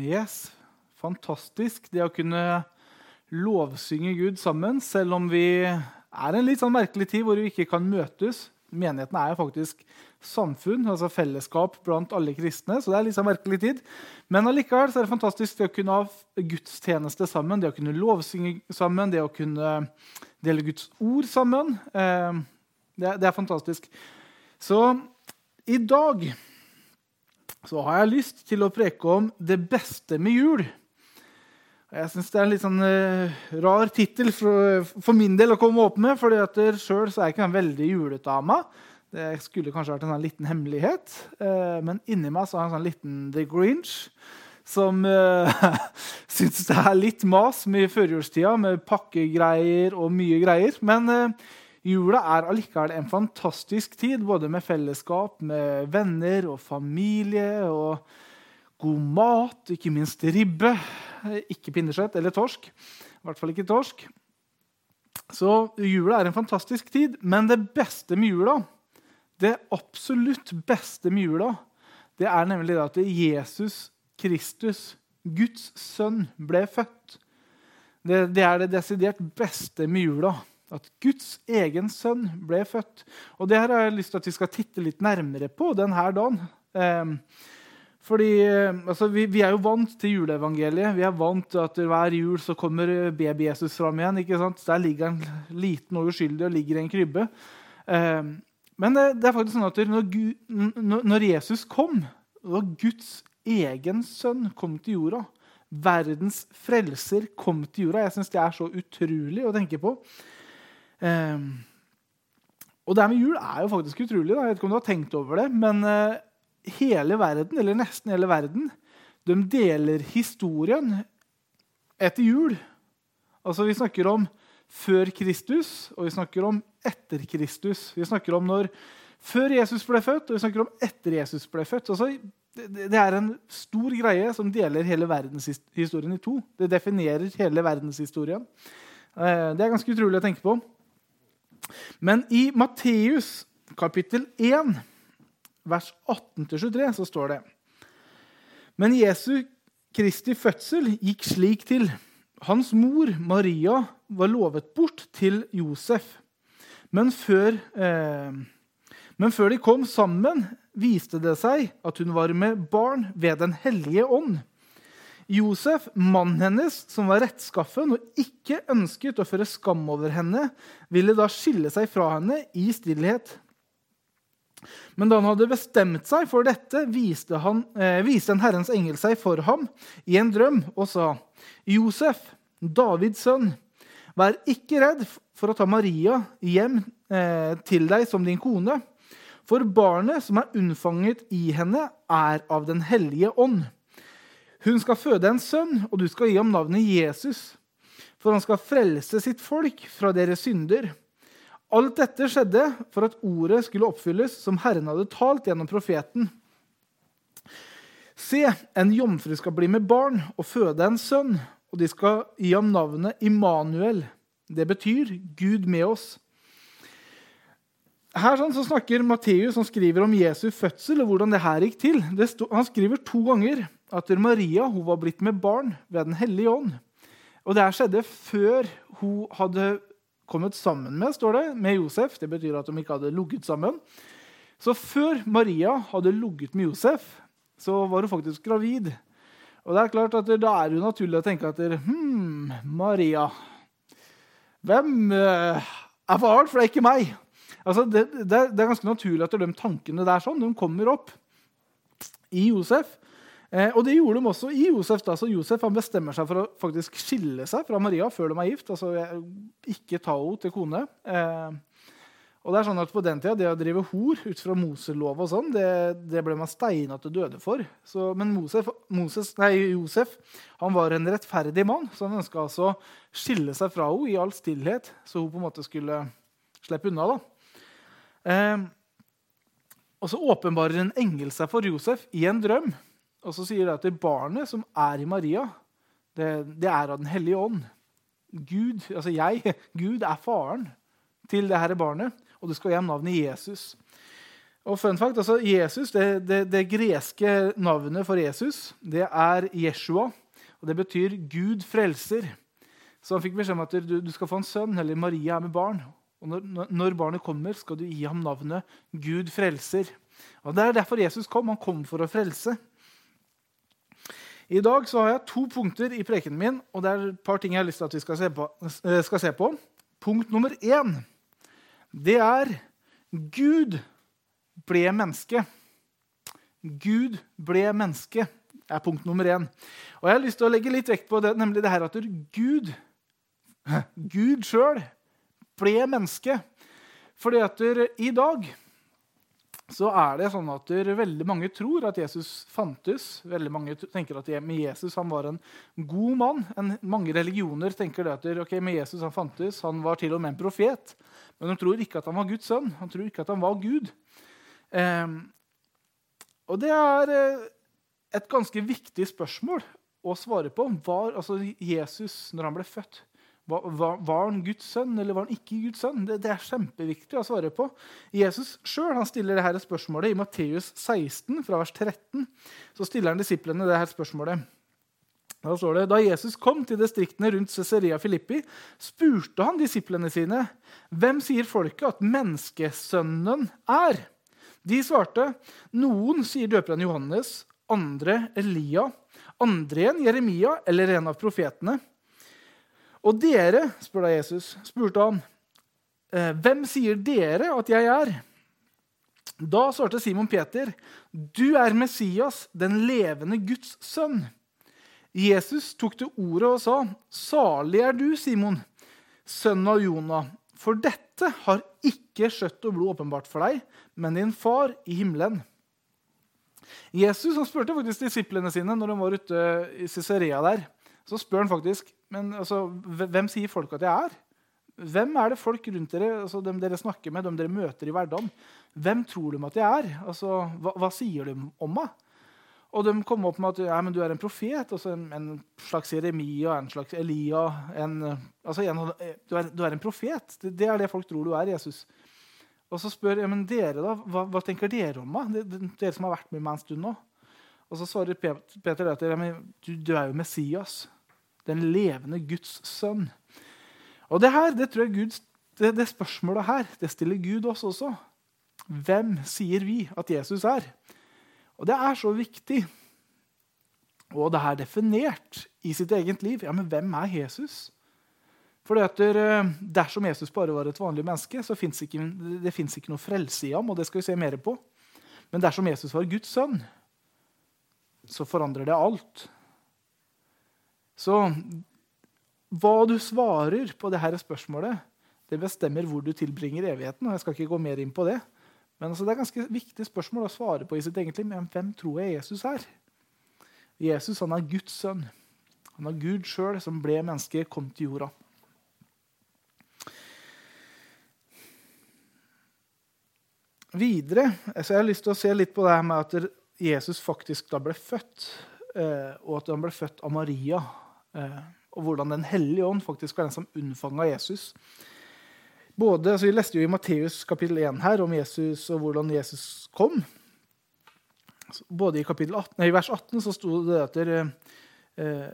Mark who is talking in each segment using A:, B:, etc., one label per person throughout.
A: Yes, fantastisk. Det å kunne lovsynge Gud sammen, selv om vi er en litt sånn merkelig tid hvor vi ikke kan møtes. Menigheten er jo faktisk samfunn, altså fellesskap blant alle kristne. så det er litt sånn merkelig tid. Men allikevel så er det fantastisk det å kunne ha gudstjeneste sammen, det å kunne lovsynge sammen, det å kunne dele Guds ord sammen. Eh, det, det er fantastisk. Så i dag så har jeg lyst til å preke om det beste med jul. Jeg syns det er en litt sånn uh, rar tittel for, for, min del å komme opp med. for sjøl er jeg ikke en veldig juletama. Det skulle kanskje vært en sånn liten hemmelighet. Uh, men inni meg så har jeg en sånn liten The Grinch som uh, syns det er litt mas med førjulstida, med pakkegreier og mye greier. Men uh, Jula er allikevel en fantastisk tid, både med fellesskap, med venner og familie og god mat, ikke minst ribbe. Ikke pinneskjøtt eller torsk. I hvert fall ikke torsk. Så jula er en fantastisk tid, men det beste med jula, det absolutt beste med jula, det er nemlig det at Jesus Kristus, Guds sønn, ble født. Det, det er det desidert beste med jula. At Guds egen sønn ble født. Og Det her har jeg lyst til at vi skal titte litt nærmere på denne dagen. Eh, fordi eh, altså, vi, vi, er jo vant til juleevangeliet. Vi er vant til at hver jul så kommer baby-Jesus fram igjen. ikke sant? Der ligger han liten og uskyldig og ligger i en krybbe. Eh, men det, det, er faktisk sånn at når, Gud, når Jesus kom, og Guds egen sønn kom til jorda Verdens frelser kom til jorda. Jeg syns det er så utrolig å tenke på. Um, og det her med jul er jo faktisk utrolig. Da. Jeg vet ikke om du har tenkt over det, men uh, hele verden, eller nesten hele verden, de deler historien etter jul. Altså, Vi snakker om før Kristus, og vi snakker om etter Kristus. Vi snakker om når før Jesus ble født, og vi snakker om etter Jesus ble født. Altså, det, er en stor greie som deler hele verdenshistorien i to. Det definerer hele verdenshistorien. Uh, det er ganske utrolig å tenke på. Men i Matteus kapittel 1, vers 18-23, så står det Men Jesu Kristi fødsel gikk slik til. Hans mor, Maria, var lovet bort til Josef. Men før, eh, men før de kom sammen, viste det seg at hun var med barn ved Den hellige ånd. Josef, mannen hennes, som var rettskaffen og ikke ønsket å føre skam over henne, ville da skille seg fra henne i stillhet. Men da han hadde bestemt seg for dette, viste, han, eh, viste en Herrens engel seg for ham i en drøm og sa, 'Josef, Davids sønn, vær ikke redd for å ta Maria hjem eh, til deg som din kone.' For barnet som er unnfanget i henne, er av Den hellige ånd. Hun skal føde en sønn, og du skal gi ham navnet Jesus. For han skal frelse sitt folk fra deres synder. Alt dette skjedde for at ordet skulle oppfylles, som Herren hadde talt gjennom profeten. Se, en jomfru skal bli med barn og føde en sønn, og de skal gi ham navnet Immanuel. Det betyr Gud med oss. Her sånn, så snakker Matteus som skriver om Jesu fødsel og hvordan det her gikk til. Stod, han skriver to ganger at Maria hun var blitt med barn ved Den hellige ånd. Og Det her skjedde før hun hadde kommet sammen med står det, med Josef. Det betyr at de ikke hadde ligget sammen. Så før Maria hadde ligget med Josef, så var hun faktisk gravid. Og det er klart at Da er det naturlig å tenke at hm, Maria Hvem eh, er faren? For det er ikke meg. Altså, det, det, det, er ganske naturlig at de tankene der sånn, de kommer opp i Josef. Eh, og det gjorde de også i Josef. da, så Josef han bestemmer seg for å faktisk skille seg fra Maria før de er gift. altså Ikke ta henne til kone. Eh, og det er sånn at På den tida, det å drive hor ut fra Moselov og sånn, det, det, ble man steina til døde for. Så, men Moses, Moses, nei, Josef han var en rettferdig mann, så han ønska altså skille seg fra henne i all stillhet, så hun på en måte skulle slippe unna. da. Eh, og så åpenbarer en engel seg for Josef i en drøm. Og så sier det at det barnet som er i Maria, det, det er av Den hellige ånd. Gud, altså jeg, Gud er faren til det her barnet, og det skal gi ham navnet Jesus. Og fun fact, altså Jesus, det, det, det, greske navnet for Jesus det er Jeshua. og Det betyr 'Gud frelser'. Så han fikk beskjed om at du, du skal få en sønn, eller Maria er med barn. Og når, når, barnet kommer, skal du gi ham navnet 'Gud frelser'. Og Det er derfor Jesus kom. Han kom for å frelse. I dag så har jeg to punkter i prekenen min, og det er et par ting jeg har lyst til at vi skal se på. Eh, skal se på. Punkt nummer én det er Gud ble menneske. Gud ble menneske er punkt nummer én. Og jeg har lyst til å legge litt vekt på det, nemlig det her at Gud, Gud sjøl ble menneske. Fordi at i dag så er det sånn at veldig mange tror at Jesus fantes. Veldig mange tenker at med Jesus han var en god mann. En, mange religioner tenker det at okay, med Jesus han fantes, han var til og med en profet. Men de tror ikke at han var Guds sønn. Han tror ikke at han var Gud. Eh, og det er eh, et ganske viktig spørsmål å svare på. Var altså Jesus, når han ble født, var, var, han Guds sønn eller var han ikke Guds sønn? Det, det er kjempeviktig å svare på. Jesus sjøl stiller dette spørsmålet i Matteus 16, fra vers 13. Så stiller han disiplene dette spørsmålet. Da står det, Da Jesus kom til distriktene rundt Cesarea Filippi, spurte han disiplene sine, 'Hvem sier folket at menneskesønnen er?' De svarte, 'Noen sier døperen Johannes, andre Elia, andre igjen Jeremia eller en av profetene.' Og dere, spør da Jesus, spurte han, «Eh, 'Hvem sier dere at jeg er?' Da svarte Simon Peter, 'Du er Messias, den levende Guds sønn.' Jesus tok til ordet og sa, 'Salig er du, Simon, sønn av Jonah.' For dette har ikke kjøtt og blod åpenbart for deg, men din far i himmelen. Jesus han spurte faktisk disiplene sine når de var ute i Cesarea der. Så spør han faktisk men altså, hvem sier folk at jeg er. Hvem er det folk rundt dere altså dem dere snakker med, dem dere møter i hverdagen, hvem tror de at jeg er? Altså, hva, hva sier de om meg? Og de kom opp med at ja, du er en profet, altså en, en, slags Jeremia, en slags Elia en, altså en, du, er, du, er, en profet. Det, det, er det folk tror du er, Jesus. Og så spør ja, men dere da, hva, hva tenker dere om meg? Dere som har vært med meg en stund nå. Og så svarer Peter at du, du, er jo Messias, den levende Guds sønn. Og det her, det tror jeg Gud, det, det spørsmålet her det stiller Gud oss også. Hvem sier vi at Jesus er? Og det er så viktig. Og det er definert i sitt eget liv. Ja, men hvem er Jesus? For eh, Dersom Jesus bare var et vanlig menneske, så fins det ikke noe frelse i ham. og det skal vi se mer på. Men dersom Jesus var Guds sønn, så forandrer det alt. Så hva du svarer på dette spørsmålet, det bestemmer hvor du tilbringer evigheten. og Jeg skal ikke gå mer inn på det. Men altså, det er ganske viktig spørsmål å svare på i sitt eget liv. Men hvem tror jeg Jesus er? Jesus han er Guds sønn. Han er Gud sjøl som ble menneske, kom til jorda. Videre, så Jeg har lyst til å se litt på det her med at Jesus faktisk da ble født. Eh, og at han ble født av Maria. Eh, og hvordan Den hellige ånd faktisk var den som unnfanga Jesus. Både, altså vi leste jo i Matteus kapittel 1 her om Jesus og hvordan Jesus kom. Både i, 18, nei, vers 18 så sto det at eh,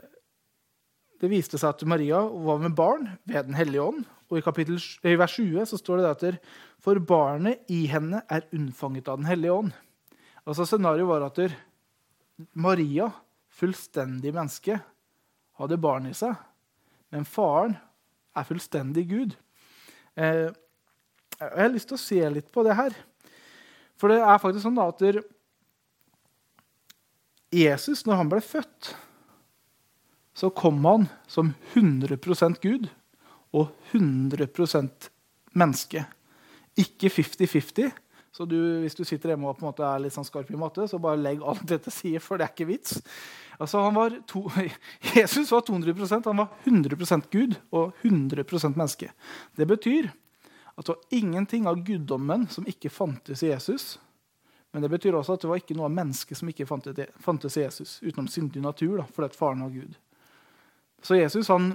A: det viste seg at Maria var med barn ved Den hellige ånd. Og i, kapittel, i vers 20 så står det at for barnet i henne er unnfanget av Den hellige ånd. Altså Scenarioet var at Maria, fullstendig menneske, hadde barn i seg. Men faren er fullstendig Gud. Eh, jeg har lyst til å se litt på det her. For det er faktisk sånn at Jesus, når han ble født, så kom han som 100% Gud og 100% menneske. Ikke 50-50. Så du, hvis du sitter hjemme og på en måte er litt sånn skarp i matte, så bare legg alt dette sider, for det er ikke vits. Altså, var to, Jesus var 200% han var 100% Gud og 100% menneske. Det betyr at det var ingenting av guddommen som ikke fantes i Jesus. Men det betyr også at det var ikke noe av mennesket som ikke fantes i Jesus, utenom syndig natur, da, fordi at faren var Gud. Så Jesus, han,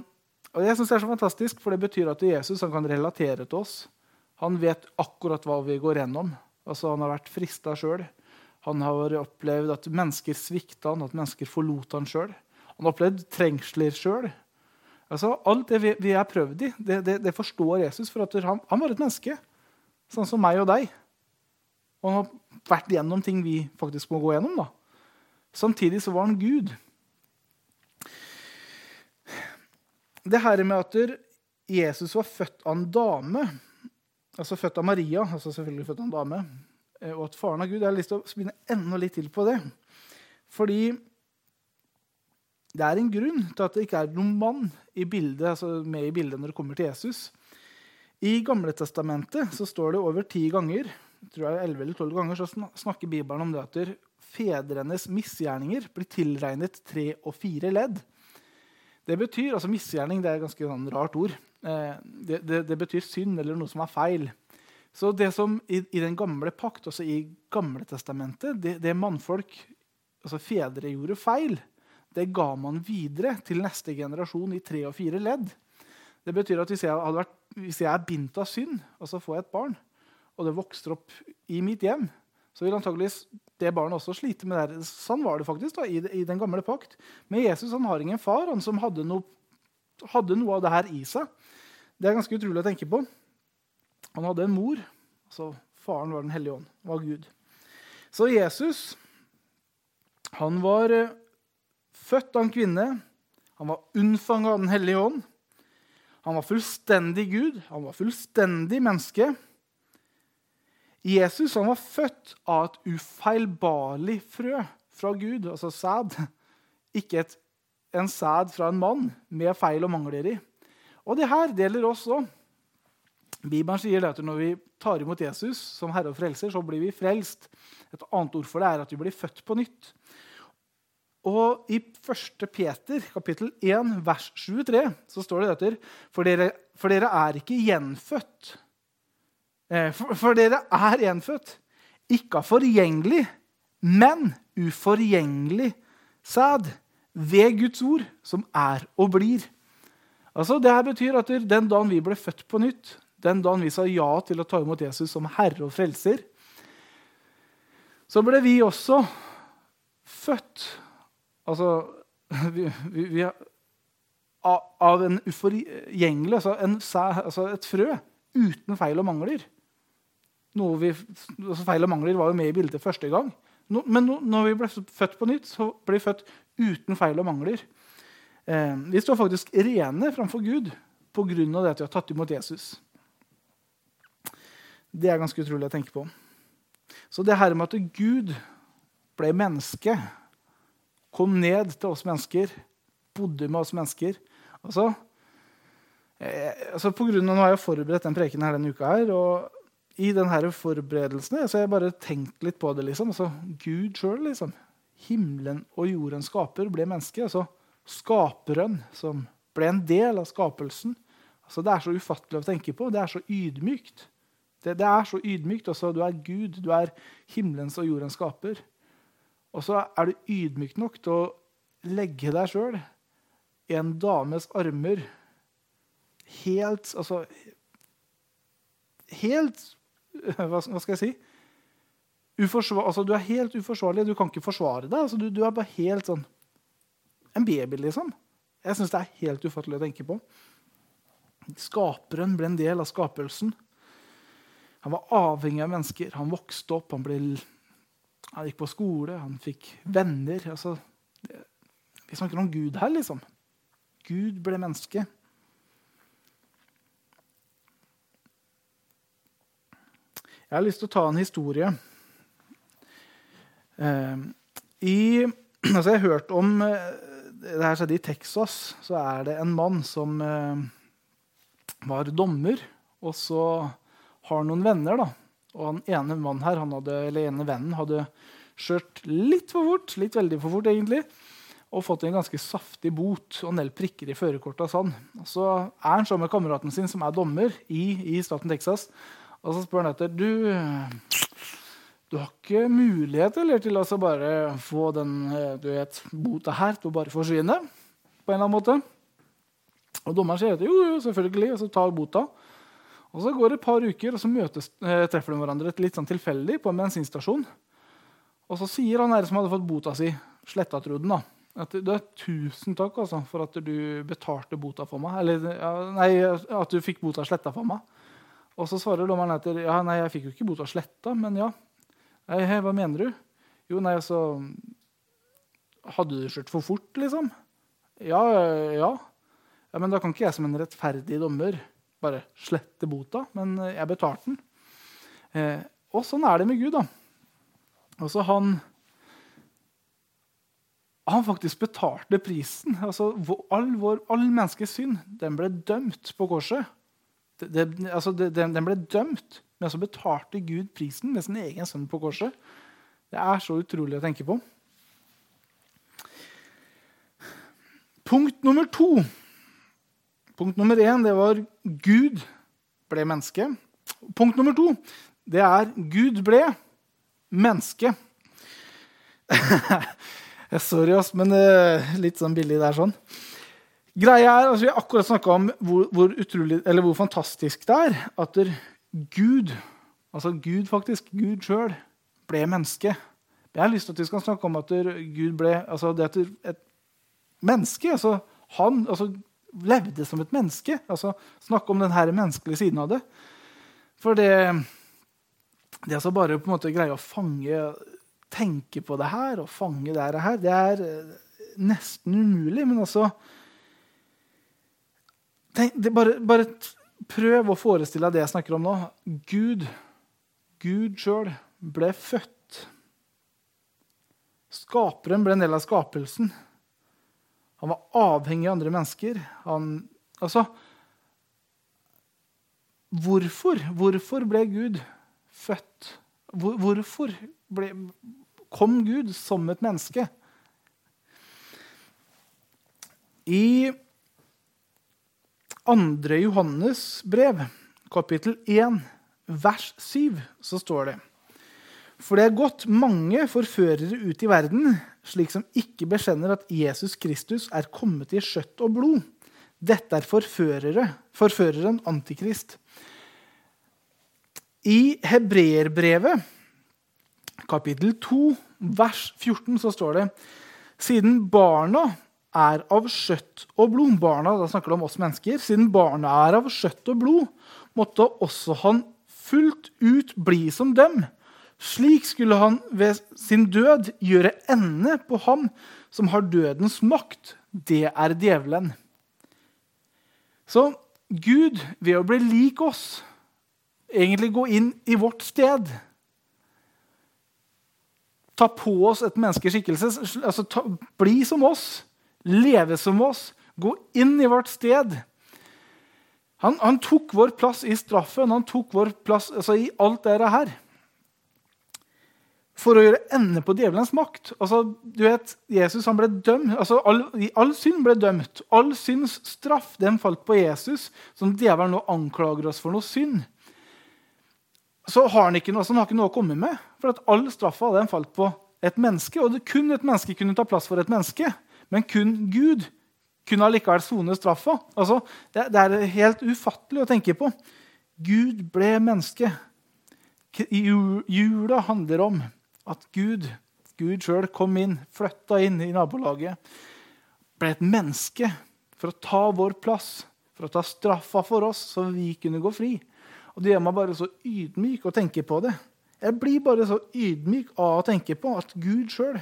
A: og Jeg synes det er så fantastisk, for det betyr at Jesus kan relatere til oss. Han vet akkurat hva vi går gjennom. Altså, han har vært frista sjøl. Han har opplevd at mennesker svikta han, at mennesker forlot han sjøl. Han har opplevd trengsler sjøl. Altså, alt det vi, er prøvd i, det, det, det, forstår Jesus. For at han, han, var et menneske, sånn som meg og deg. Og han har vært gjennom ting vi faktisk må gå gjennom. da. Samtidig så var han Gud. Det her med at Jesus var født av en dame, altså født av Maria, altså selvfølgelig født av en dame, eh, og at faren av Gud Jeg har lyst til å spinne enda litt til på det. Fordi det er en grunn til at det ikke er noen mann i bildet, altså med i bildet når det kommer til Jesus. I Gamle Testamentet så står det over ti ganger tror jeg 11 eller 12 ganger så snakker Bibelen om det at fedrenes misgjerninger blir tilregnet tre og fire ledd. Det betyr, altså Misgjerning det er et ganske sånn rart ord. Eh, det, det, det, betyr synd eller noe som er feil. Så det som i, i den gamle pakt, altså i Gamle testamentet, det, det mannfolk, altså fedre, gjorde feil, det ga man videre til neste generasjon i tre og fire ledd. Det betyr at hvis jeg, vært, hvis jeg er bindt av synd, og så får jeg et barn, og det vokser opp i mitt hjem, så vil antageligvis det barnet også slite med det. Sånn var det faktisk da, i, i den gamle pakt. Men Jesus han har ingen far han som hadde noe, hadde noe av det her i seg. Det er ganske utrolig å tenke på. Han hadde en mor. altså Faren var Den hellige ånd, var Gud. Så Jesus han var eh, født av en kvinne. Han var unnfanga av Den hellige ånd. Han var fullstendig Gud. Han var fullstendig menneske. Jesus han var født av et ufeilbarlig frø fra Gud, altså sæd. Ikke et, en sæd fra en mann med feil og mangler i. Og det her gjelder oss òg. Bibelen sier at når vi tar imot Jesus som Herre og Frelser, så blir vi frelst. Et annet ord for det er at vi blir født på nytt. Og I 1. Peter kapittel 1, vers 23 så står det dette, for dere, for dere er ikke gjenfødt Eh, for, for dere er gjenfødt, ikke av forgjengelig, men uforgjengelig sæd ved Guds ord, som er og blir. Altså, det her betyr at Den dagen vi ble født på nytt, den dagen vi sa ja til å ta imot Jesus som herre og frelser, så ble vi også født Altså vi, vi, vi, av en uforgjengelig altså, en, altså et frø uten feil og mangler. Altså feil og mangler var jo med i bildet første gang. No, men no, når vi ble født på nytt, så ble vi født uten feil og mangler. Eh, vi står faktisk rene framfor Gud pga. det at vi har tatt imot Jesus. Det er ganske utrolig å tenke på. Så det her med at Gud ble menneske, kom ned til oss mennesker, bodde med oss mennesker altså, eh, altså på grunn av, Nå har jeg forberedt den preken her denne uka, her, og i denne forberedelsen så har jeg bare tenkt litt på det. liksom. Altså, Gud sjøl, liksom. Himmelen og jorden skaper ble menneske. altså Skaperen som ble en del av skapelsen. Altså, det er så ufattelig å tenke på. Det er så ydmykt. Det, det er så ydmykt. Altså, du er Gud. Du er himmelens og jordens skaper. Og så er du ydmyk nok til å legge deg sjøl i en dames armer helt Altså Helt hva, skal jeg si? Uforsvar, altså, du er helt uforsvarlig. Du kan ikke forsvare deg. Altså, du, du, er bare helt sånn En baby, liksom. Jeg syns det er helt ufattelig å tenke på. Skaperen ble en del av skapelsen. Han var avhengig av mennesker. Han vokste opp, han, ble, han gikk på skole, han fikk venner. Altså, det, vi snakker om Gud her, liksom. Gud ble menneske. Jeg har lyst til å ta en historie. Eh, i, altså jeg har hørt om eh, Det her skjedde i Texas. Så er det en mann som eh, var dommer, og så har han noen venner. da. Og den ene mannen her, hadde, eller ene vennen hadde kjørt litt for fort, litt veldig for fort egentlig, og fått en ganske saftig bot og en del prikker i førerkortet. Sånn. Så er han sammen med kameraten sin, som er dommer i, i staten Texas. Og så spør han etter du, du har ikke mulighet til å bare få den du vet, bota her til å bare forsvinne? på en eller annen måte. Og Dommeren sier jo, jo, selvfølgelig, og så tar bota. Og Så går det et par uker, og så møtes, eh, treffer de hverandre litt sånn tilfeldig på en bensinstasjon. Og så sier han her som hadde fått bota si, Slettatruden, da, at det er 'Tusen takk altså, for at du betalte bota for meg.' Eller nei, at du fikk bota sletta for meg. Og så svarer dommeren etter ja, nei, jeg fikk jo ikke bota sletta, men ja. Nei, hei, hva mener du? Jo, nei, altså Hadde du kjørt for fort, liksom? Ja, ja. ja. Men da kan ikke jeg som en rettferdig dommer bare slette bota, men jeg betalte den. Eh, og sånn er det med Gud, da. Altså, han han faktisk betalte prisen. Altså, all, vår, all menneskets synd den ble dømt på korset. Altså, den, ble dømt, men så betalte Gud prisen med sin egen sønn på korset. Det er så utrolig å tenke på. Punkt nummer to. Punkt nummer én det var Gud ble menneske. Punkt nummer to det er Gud ble menneske. Sorry, ass, men uh, litt sånn billig der. sånn. Greia er, altså Vi har akkurat snakka om hvor, hvor, utrolig, hvor fantastisk det er at Gud, altså Gud faktisk, Gud sjøl, ble menneske. Jeg har lyst til at vi skal snakke om at Gud ble altså det at et menneske altså Han altså, levde som et menneske. altså Snakke om den menneskelige siden av det. For det, det altså bare på en måte greie å fange tenke på det her og fange det her, det er eh, nesten umulig. Men altså tenk, bare, bare, prøv å forestille deg det jeg snakker om nå. Gud, Gud sjøl, ble født. Skaperen ble en del av skapelsen. Han var avhengig av andre mennesker. Han, altså, hvorfor? Hvorfor ble Gud født? Hvorfor ble, kom Gud som et menneske. I 2. Johannes brev, kapittel 1, vers 7, så står det For det er gått mange forførere ut i verden, slik som ikke bekjenner at Jesus Kristus er kommet i skjøtt og blod. Dette er forførere, forføreren Antikrist. I hebreerbrevet kapittel 2, vers 14, så står det Siden barna er av kjøtt og blod Barna, Da snakker du om oss mennesker. Siden barna er av kjøtt og blod, måtte også han fullt ut bli som dem. Slik skulle han ved sin død gjøre ende på ham som har dødens makt. Det er djevelen. Så Gud, ved å bli lik oss, egentlig gå inn i vårt sted ta på oss et menneskeskikkelse. Altså, bli som oss, leve som oss, gå inn i vårt sted. Han, han tok vår plass i straffen, han tok vår plass altså, i alt det her. For å gjøre ende på djevelens makt. Altså, du vet, Jesus han ble dømt, altså, all, all synd ble dømt. All synds straff den falt på Jesus, som djevelen nå anklager oss for noe synd så har han ikke noe, han har ikke noe å komme med. For at all straffa falt på et menneske. Og kun et menneske kunne ta plass for et menneske. Men kun Gud kunne allikevel sone straffa. Altså, det, det, er helt ufattelig å tenke på. Gud ble menneske. Jula handler om at Gud, Gud sjøl kom inn, flytta inn i nabolaget. Ble et menneske for å ta vår plass, for å ta straffa for oss, så vi kunne gå fri. Og Det gjør meg bare så ydmyk å tenke på det. Jeg blir bare så ydmyk av å tenke på at Gud sjøl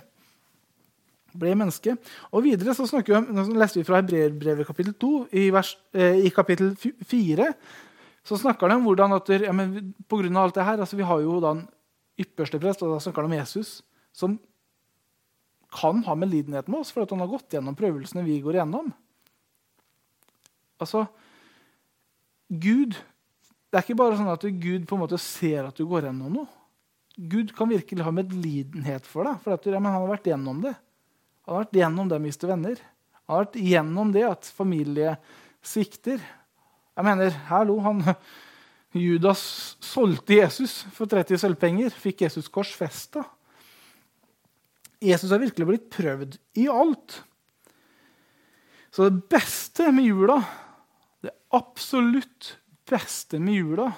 A: ble menneske. Og videre så snakker vi, nå leste vi fra Hebreerbrevet kapittel 2. I, vers, eh, I, kapittel 4 så snakker de om hvordan at ja, men på grunn av alt det her, altså Vi har jo da en ypperste prest, og da snakker de om Jesus, som kan ha medlidenhet med oss for at han har gått gjennom prøvelsene vi går gjennom. Altså, Gud det er ikke bare sånn at Gud på en måte ser at du går gjennom noe. Gud kan virkelig ha medlidenhet for deg, for at, ja, han har vært gjennom det. Han har vært gjennom det å miste venner. Han har vært gjennom det at familie svikter. Jeg mener, hallo, han, Judas solgte Jesus for 30 sølvpenger, fikk Jesus korsfesta. Jesus har virkelig blitt prøvd i alt. Så det beste med jula, det absolutt beste med jula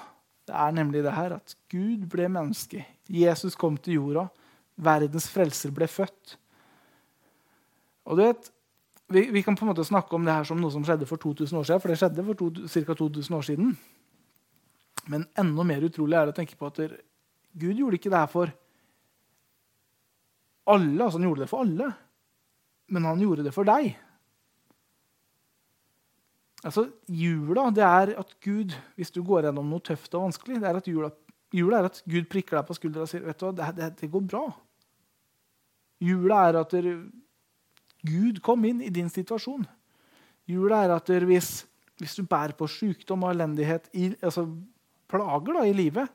A: det er nemlig det her at Gud ble menneske. Jesus kom til jorda. Verdens frelser ble født. Og du vet, vi, vi, kan på en måte snakke om det her som noe som skjedde for 2000 år siden, for det skjedde for ca. 2000 år siden. Men enda mer utrolig er det å tenke på at Gud gjorde ikke det her for alle. altså Han gjorde det for alle, men han gjorde det for deg. Altså, Jula det er at Gud, hvis du går gjennom noe tøft og vanskelig, det er at jula, jula er at Gud prikker deg på skuldra og sier vet du hva, det, det, det går bra. Jula er at der, Gud kom inn i din situasjon. Jula er at hvis, hvis, du bærer på sykdom og elendighet, i, altså plager da, i livet,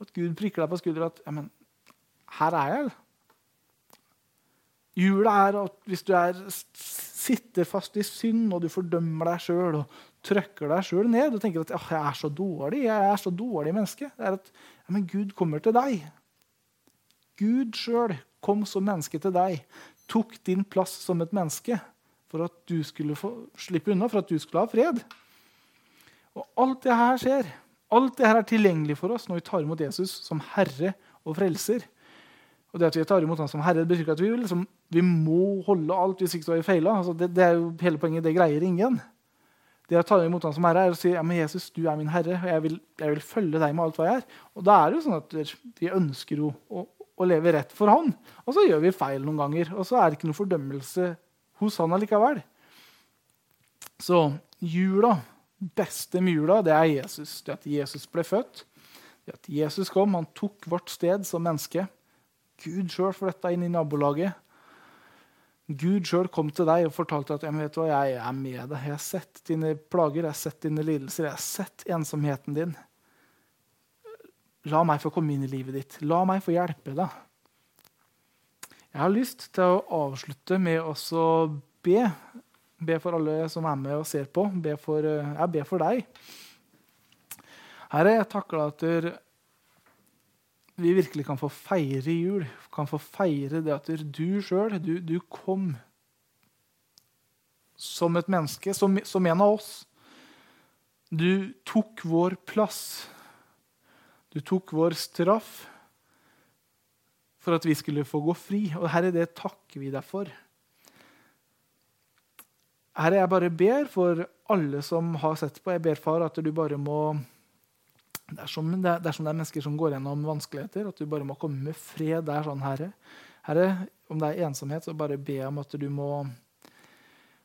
A: at Gud prikker deg på skuldra at ja, men, her er jeg. Jula er at hvis du er, sitter fast i synd og du fordømmer deg sjøl og trykker deg sjøl ned og tenker at jeg er så dårlig, jeg er så dårlig menneske, det er at ja, men Gud kommer til deg. Gud sjøl kom som menneske til deg, tok din plass som et menneske for at du skulle få slippe unna, for at du skulle ha fred. Og alt det her skjer. Alt det her er tilgjengelig for oss når vi tar imot Jesus som Herre og Frelser. Og det at vi tar imot ham som herre, det betyr ikke at vi, liksom, vi må holde alt hvis ikke så er vi feila. Altså, det, det, er jo hele poenget. Det greier ingen. Det å ta imot ham som herre er å si ja, men Jesus, du er min herre, og jeg vil, jeg vil, følge deg med alt hva jeg er. Og da er det jo sånn at vi ønsker jo å, å, leve rett for han. Og så gjør vi feil noen ganger. Og så er det ikke noe fordømmelse hos han allikevel. Så jula, beste med jula, det er Jesus. Det at Jesus ble født. Det at Jesus kom. Han tok vårt sted som menneske. Gud sjøl flytta inn i nabolaget. Gud sjøl kom til deg og fortalte at hva, jeg er med deg. Jeg har sett dine plager, jeg har sett dine lidelser, jeg har sett ensomheten din. La meg få komme inn i livet ditt. La meg få hjelpe deg. Jeg har lyst til å avslutte med å be. Be for alle som er med og ser på. Be for, jeg ber for deg. Herre, jeg takker deg at vi virkelig kan få feire jul, kan få feire det at du sjøl du, du, kom som et menneske, som, som, en av oss. Du tok vår plass. Du tok vår straff for at vi skulle få gå fri. Og Herre, det takker vi deg for. Herre, jeg bare ber for alle som har sett på. Jeg ber, far, at du bare må Dersom det, dersom det er mennesker som går gjennom vanskeligheter, at du bare må komme med fred der. sånn, Herre. Herre, om det er ensomhet, så bare be om at du må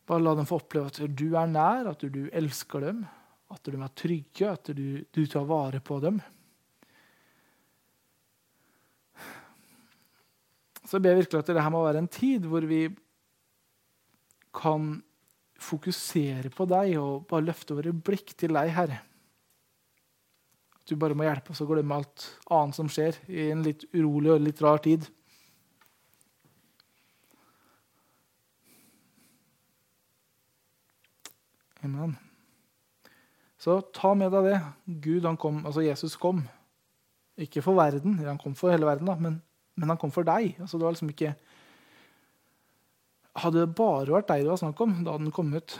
A: bare la dem få oppleve at du er nær, at du elsker dem, at de er trygge, at du, du tar vare på dem. Så jeg ber virkelig at dette må være en tid hvor vi kan fokusere på deg og bare løfte våre blikk til deg, Herre. At du bare må hjelpe oss å glemme alt annet som skjer i en litt urolig og litt rar tid. Amen. Så ta med deg det. Gud, han kom, altså Jesus kom. Ikke for verden, han kom for hele verden, da, men, men han kom for deg. Altså, det var liksom ikke Hadde det bare vært deg det var snakk om, da hadde den kommet.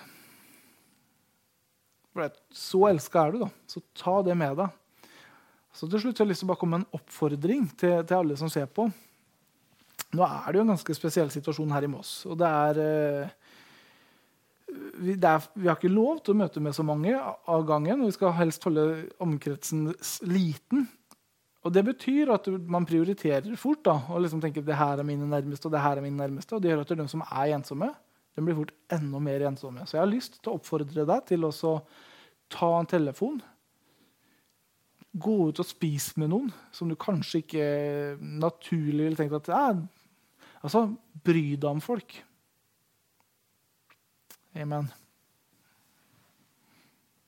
A: Så elska er du, da. Så ta det med deg. Så til slutt har jeg lyst til å bare komme med en oppfordring til, til, alle som ser på. Nå er det jo en ganske spesiell situasjon her i Moss. og det er, eh, vi, er, vi, har ikke lov til å møte med så mange av gangen. og Vi skal helst holde omkretsen liten. Og Det betyr at man prioriterer fort da, og liksom tenker det her er mine nærmeste. Og det her er mine nærmeste, og det gjør at de som er ensomme, de blir fort enda mer ensomme. Så jeg har lyst til å oppfordre deg til å ta en telefon gå ut og spise med noen som du kanskje ikke naturlig ville tenkt at ja, Altså, bry deg om folk. Amen.